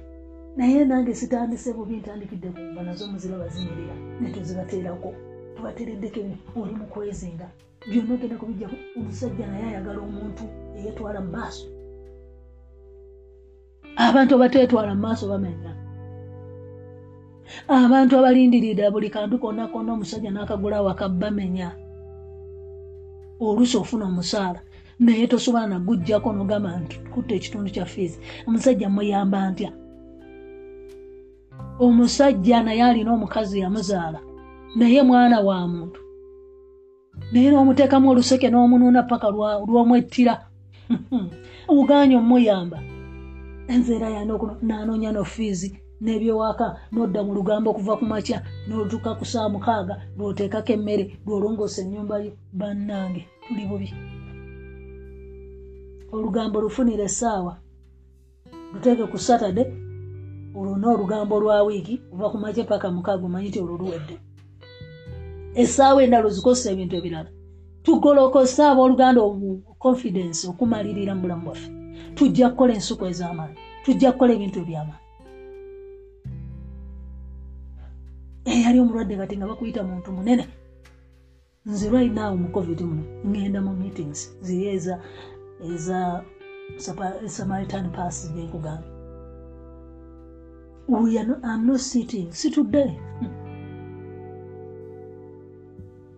Naye nange sitandise bubi ntandikidde kumba nazo muzira bazimirira netuzibateerako tubateereddeko oli mukwezinga byonna ogenda kubijja omusajja naye ayagala omuntu eyetwala mu maaso. Abantu abateetwala mu maaso bamenya abantu abalindiridde buli kantu konna konna omusajja n'akagula wakabamenya oluusi ofuna omusaala. Naye tosobola nagujjako nogamba nti kutta ekitundu kya fiizi omusajja muyamba ntya? Omusajja naye alina omukazi yamuzaala. Naye mwana wa muntu. Naye n'omuteekamu oluseke n'omunuuna paka lw'omwettira. Oganye omuyamba enzeera yane nanoonya nofiizi n'ebyowaka n'odda mu lugambo okuva ku makya n'otuuka ku saa mukaaga lw'oteekako emmere lw'olongoosa ennyumba bannange tuli bubi. Olugambo lufunire essaawa. Luteeke ku satade olwona olugambo lwa wiiki ova ku makya paka mukaaga omanyi ti olwo luwedde. Essaawa endala ozikosa ebintu ebirala. Tugolokosa abooluganda confidence okumalirira mu bulamu bwaffe. Tujja kukola ensuku ez'amaanyi. Tujja kukola ebintu ebyamaanyi eyali omulwadde kati nga bakuyita muntu munene. Nze lwalinaawo mu covid muno ngenda mu meetings ziri eza eza samaritan pass genkugamba am not sitting. Situdde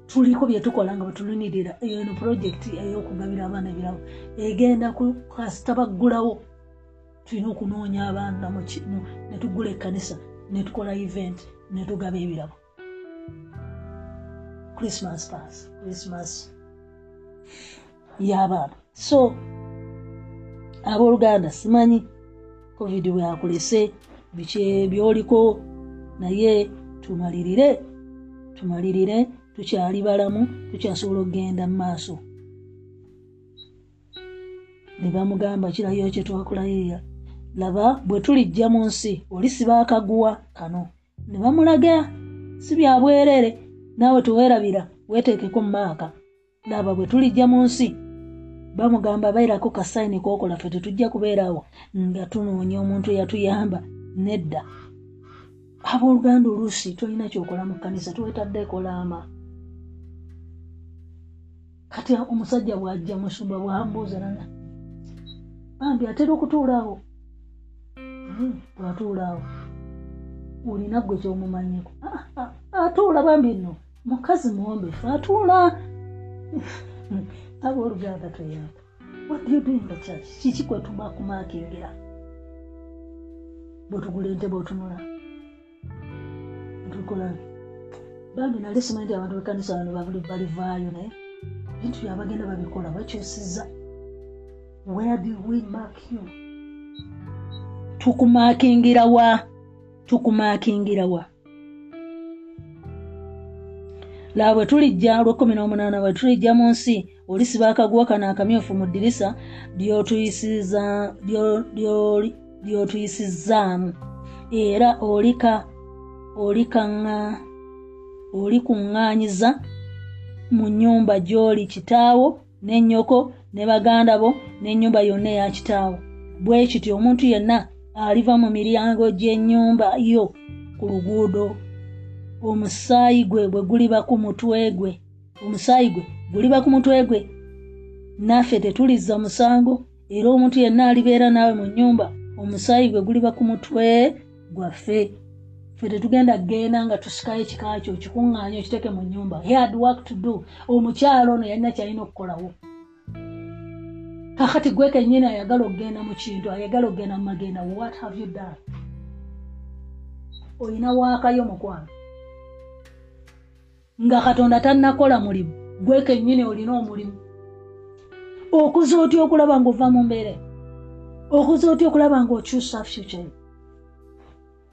tuliko byetukola nga bwetulunirira eno projekiti eyokugabira abaana ebirabo. Egenda kasita baggulawo. Tulina okunoonya abaana netugula ekkanisa netukola event netugaba ebirabo. Christmas pass christmas. Y'abaana. So abooluganda simanyi covid bwakulese biki byoliko naye tumalirire tumalirire tukyali balamu tukyasobola okgenda mu maaso. Ne bamugamba kirayo kyetwakulayiya laba bwe tulijja mu nsi oli sibaakaguwa kano ne bamulaga si byabwerere naawe teweerabira weeteekeko mu maaka. Laba bwe tulijja mu nsi bamugamba bairako kasayini kookola ffe tetujja kubeerawo nga tunoonya omuntu eyatuyamba nedda. Abooluganda oluusi tolina kyokola mu kkanisa tuwetadde ekolaama kati omusajja bwajja musumba bwambuuza nana bambi atera okutuulaawo hmm, bwatuulaawo olina gwe kyomumanyiko ah, ah, atuula bambi nno. Mukazi muwombefu atuula. Abooluganda tweyamba wadyodoinga kyaki kiki kwetuma kumakingira bwetugula ente bwetunula tukola bambi nali simanyi nti abantu bekanisa bano balivaayo naye. Bintu byabagenda babikola bakyusiza where did we mark you? Tukumakingira wa tukumakingira wa? Laba bwe tulijja lwekumi n'omunaana bwe tulijja mu nsi olisiba akaguwa kano akamyufu mu ddirisa lyotuyisizaamu era olika olikaŋŋa olikuŋŋaanyiza mu nnyumba gy'oli kitaawo n'ennyoko ne baganda bo n'ennyumba yonna eya kitaawo. Bwe kityo omuntu yenna aliva mu miryango gy'ennyumba yo ku luguudo. Omusaayi gwe bwe guliba ku mutwe gwe. Omusaayi gwe guliba ku mutwe gwe. Naffe tetulizza musango era omuntu yenna alibeera naawe mu nnyumba omusaayi gwe guliba ku mutwe gwaffe. Ffe tetugenda genda nga tusikayo ekikakyo okikuŋŋaanya okiteke mu nyumba had work to do. Omukyalo ono yalina kyalina okukolawo kakati gwe kenyini ayagala okgenda mu kintu ayagala okgenda mu magenda what have you done? Olina waakayo mukwano nga katonda tannakola mulimu gwe kenyini olina omulimu. Okuza otya okulaba ngaova mu mbeere? Okuza otya okulaba ngaokyusa future?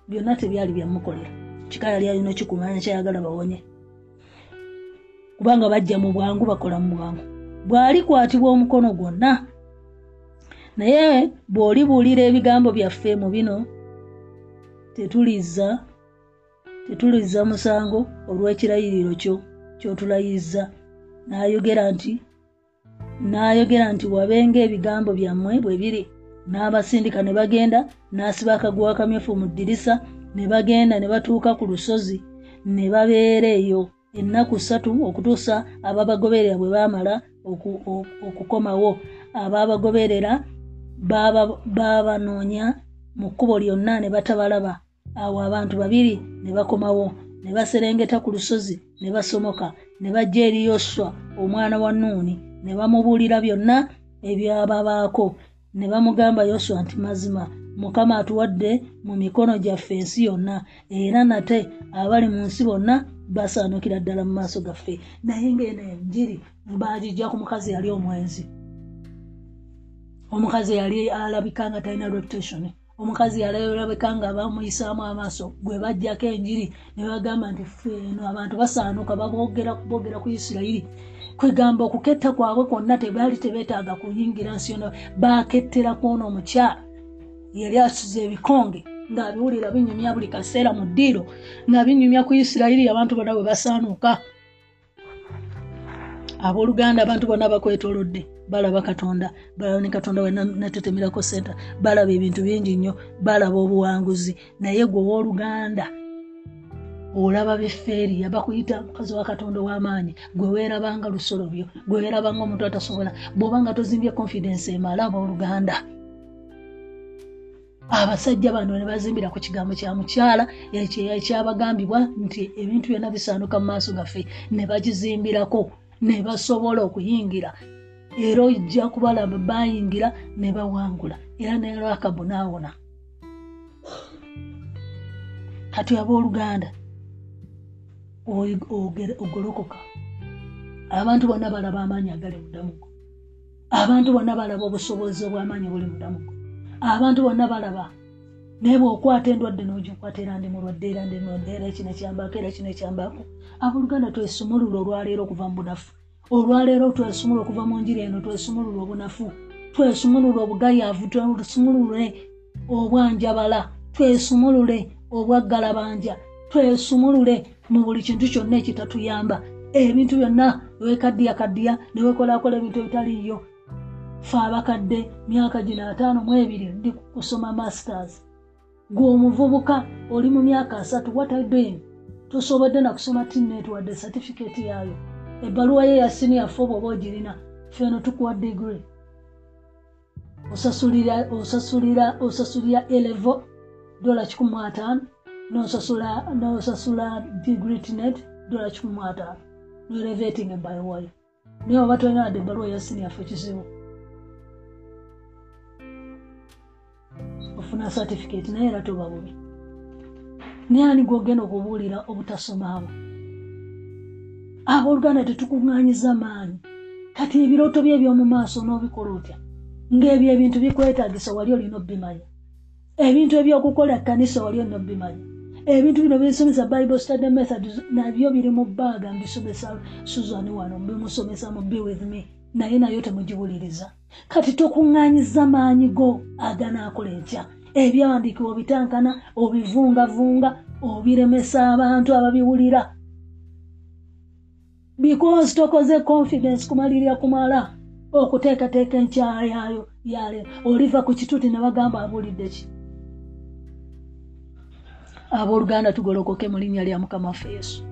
Byonna tebyali byamukolera kika yali alina kikumanya kyayagala bawonye. Kubanga bajja mu bwangu bakola mu bwangu. Bw'alikwatibwa omukono gwonna naye bw'olibuulira ebigambo byaffe mu bino tetuliza tetuliza musango olw'ekirayiriro kyo ky'otulayiriza n'ayogera nti n'ayogera nti wabenga ebigambo byammwe bwe biri. N'abasindika ne bagenda n'asiba akaguwa akamyufu mu ddirisa ne bagenda ne batuuka ku lusozi ne babeera eyo. Ennaku ssatu okutuusa ababagoberera bwe baamala okukomawo ababagoberera baabanoonya mu kkubo lyonna ne batabalaba. Awo abantu babiri ne bakomawo ne baserengeta ku lusozi ne basomoka ne bajja eri yoswa omwana wa nuuni ne bamubuulira byonna ebyababaako ne bamugamba yoswa nti mazima mukama atuwadde mu mikono gyaffe ensi yonna era nate abali mu nsi bonna basaanukira ddala mu maaso gaffe. Naye ngaeno enjiri bagijja ku mukazi yali omwenzi omukazi yali alabika nga talina reputation. Omukazi yalabika nga bamuyisaamu amaaso gwe bajjako enjiri ne bagamba nti feeno abantu basaanuka babogera ku isirayiri. Kwegamba okuketta kwabwe kwonna tebaali tebeetaaga kuyingira nsi yonna bakettera kwona omukyala yali asuza ebikonge ngaabiwulira binyumya buli kaseera mu ddiiro nga binyumya ku isirayiri abantu bonna bwe basaanuuka abooluganda abantu bonna bakwetolodde balaba katonda balaba ne katonda wenatetemirako senta balaba ebintu bingi nnyo balaba obuwanguzi. Naye gwe owooluganda olaba befeeriya bakuyita mukazi wa katonda ow'amaanyi gwe weerabanga lusolobyo gwe weerabanga omuntu atasobola bw'obanga tozimbye confidence emala abooluganda. Abasajja bano ne bazimbira ku kigambo kya mukyala ekyabagambibwa nti ebintu byonna bisaanuka mu maaso gaffe ne bagizimbirako ne basobola okuyingira. Era ojja kubalaba bayingira ne bawangula. Era ne lakabu naawona kati abooluganda ogolokoka. Abantu bonna balaba amaanyi agali mudamugo abantu bonna balaba obusobozi obw'amaanyi buli mudamugo abantu bonna balaba naye bweokwata endwadde n'ogikwata era ndi mulwadde era ndi mulwadde era kino ekyambako era kino ekyambako abooluganda twesumulula olwaleero okuva mu bunafu. Olwaleero twesumula okuva mu njiri eno twesumulula obunafu twesumulule obugayaavu twesumulule obwanjabala twesumulule obwaggalabanja twesumulule mu buli kintu kyonna ekitatuyamba. Ebintu byonna wekadiyakadiya newekolakola ebintu ebitaliiyo. Fe abakadde myaka gino ataano mu ebiri ndi kusoma masters gwe omuvubuka oli mu myaka asatu watadoing tosobodde nakusoma tinet wadde satifiketi yaayo. Ebbaluwa ye ya siniya fo bwoba ogirina feno tukuwa digiri osasulira osasulira osasulira elevo dola kikumi mu ataano nosasula nosasula digiri tinet dola kikumi mu ataano noreveting ebbaluwayo naye oba tolina wadde ebbaluwa ya siniya fo kizibu ofuna certificate naye era toba bubi nani gwogenda okubuulira obutasoma abo abooluganda tetukuŋŋanyiza maanyi. Kati ebirooto bye ebyomu maaso n'obikola otya? Ng'ebyo ebintu bikwetaagisa wali olina obimanya ebintu ebyokukola ekkanisa wali olina obimanya ebintu bino binsomesa bible study method nabyo biri mu bbaaga. Mbisomesa suzani wano bimusomesa mu be with me naye nayo temugiwuliriza kati tokuŋŋanyiza maanyi go aganaakola enkya ebyawandiikibwa obitankana obivungavunga obiremesa abantu ababiwulira. Because tokoze confidence kumalirira kumala okuteekateeka enkyayayo yale oliva ku kituti ne bagamba abuulidde ki? Abooluganda tugolokoke mu linnya lya mukama waffe yesu.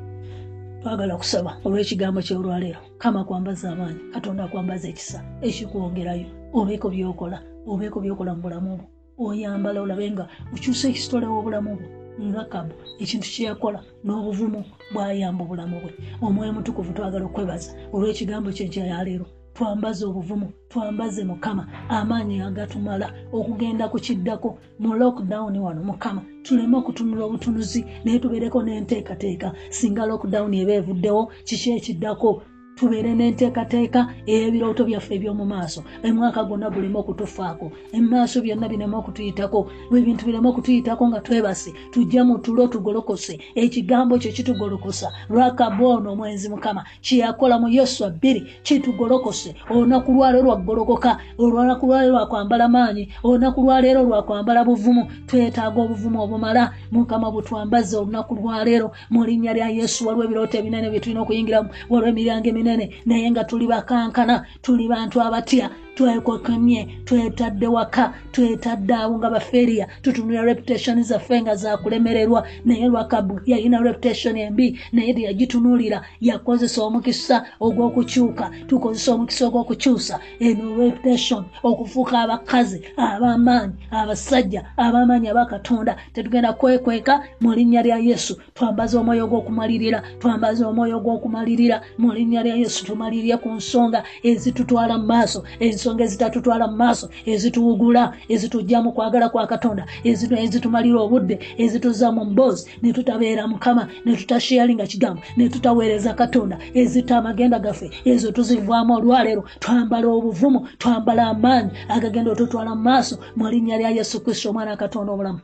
Twagala kusaba olw'ekigambo kyolwaleero kama kwambaza amaanyi katonda akwambaza ekisa ekikwongerayo obeeko byokola obeeko byokola mu bulamu bwo oyambala olabe nga okyusa ekisitole w'obulamu bwo nga kabu ekintu kyeyakola n'obuvumu bwayamba obulamu bwe. Omwoyo mutukuvu twagala okwebaza olw'ekigambo kyenkyayaleero twambaze obuvumu twambaze mukama amaanyi agatumala okugenda ku kiddako mu lockdown wano mukama tuleme okutunula obutunuzi naye tubeereko n'enteekateeka singa lockdown eba evuddewo kiki ekiddako tubeere n'enteekateeka ey'ebirooto byaffe eby'omu maaso. Emwaka gwonna guleme okutufaako. Emaaso byonna bireme okutuyitako. Ebintu bireme okutuyitako nga twebase tujje mu tulo tugolokose. Ekigambo kyo kitugolokosa. Lwakaba ono omwenzi mukama kyeyakola mu yesu abbiri kitugolokose. Olunaku lwaleero lwaggolokoka olunaku lwaleero lwakwambala maanyi olunaku lwaleero lwakwambala buvumu. Twetaaga obuvumu obumala. Mukama butwambaze olunaku lwaleero mu linnya lya yesu waliwo ebirooto ebinene bye tulina okuyingiramu waliwo emiryango eminene naye nga tuli bakankana tuli bantu abatya twekokomye twetadde waka twetadde abo nga baferiya tutunula reputation zaffe nga zakulemererwa. Naye lwakabu yalina reputation embi naye teyagitunulira. Yakozesa omukisa ogw'okukyuka tukozesa omukisa ogw'okukyusa. Eno reputation okufuuka abakazi ab'amaanyi abasajja ab'amaanyi abakatonda. Tetugenda kwekweka mu linnya lya yesu. Twambaza omwoyo gw'okumalirira twambaza omwoyo gw'okumalirira mu linnya lya yesu tumalirire ku nsonga ezitutwala mu maaso ensonga ezitatutwala mu maaso ezituwugula ezitujja mu kwagala kwa katonda ezitu- ezitumalira obudde ezituzza mu mboozi ne tutabeera mukama ne tutasharinga kigambo ne tutaweereza katonda ezita amagenda gaffe ezo tuzivaamu olwaleero twambala obuvumu twambala amaanyi agagenda otutwala mu maaso mu linnya lya yesu kristo omwana wa katonda omulamu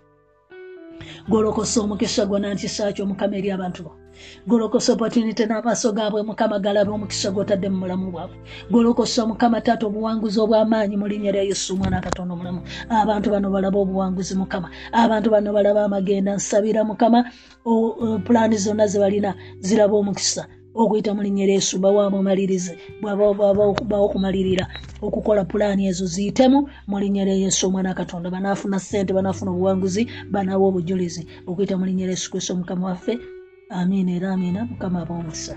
golokosa omukisa gwonna nkisa kyo mukama eri abantu bo. Golokosa opportunity n'amaaso gaabwe mukama galabe omukisa gwotadde mu bulamu bwabwe. Golokosa mukama taata obuwanguzi obw'amaanyi mu linnya lya yesu omwana wa katonda omulamu. Abantu bano balaba obuwanguzi mukama abantu bano balaba amagenda nsabira mukama pulaani zonna ze balina ziraba omukisa okuyita mu linnya lya yesu bawaamu omalirize bwabawo okumalirira okukola pulaani ezo ziyitemu mu linnya lya yesu omwana wa katonda. Banaafuna ssente banaafuna obuwanguzi banaaba obujulizi. Okuyita mu linnya lya yesu kristo omukama waffe. Amiina era amiina mukama abaomukisa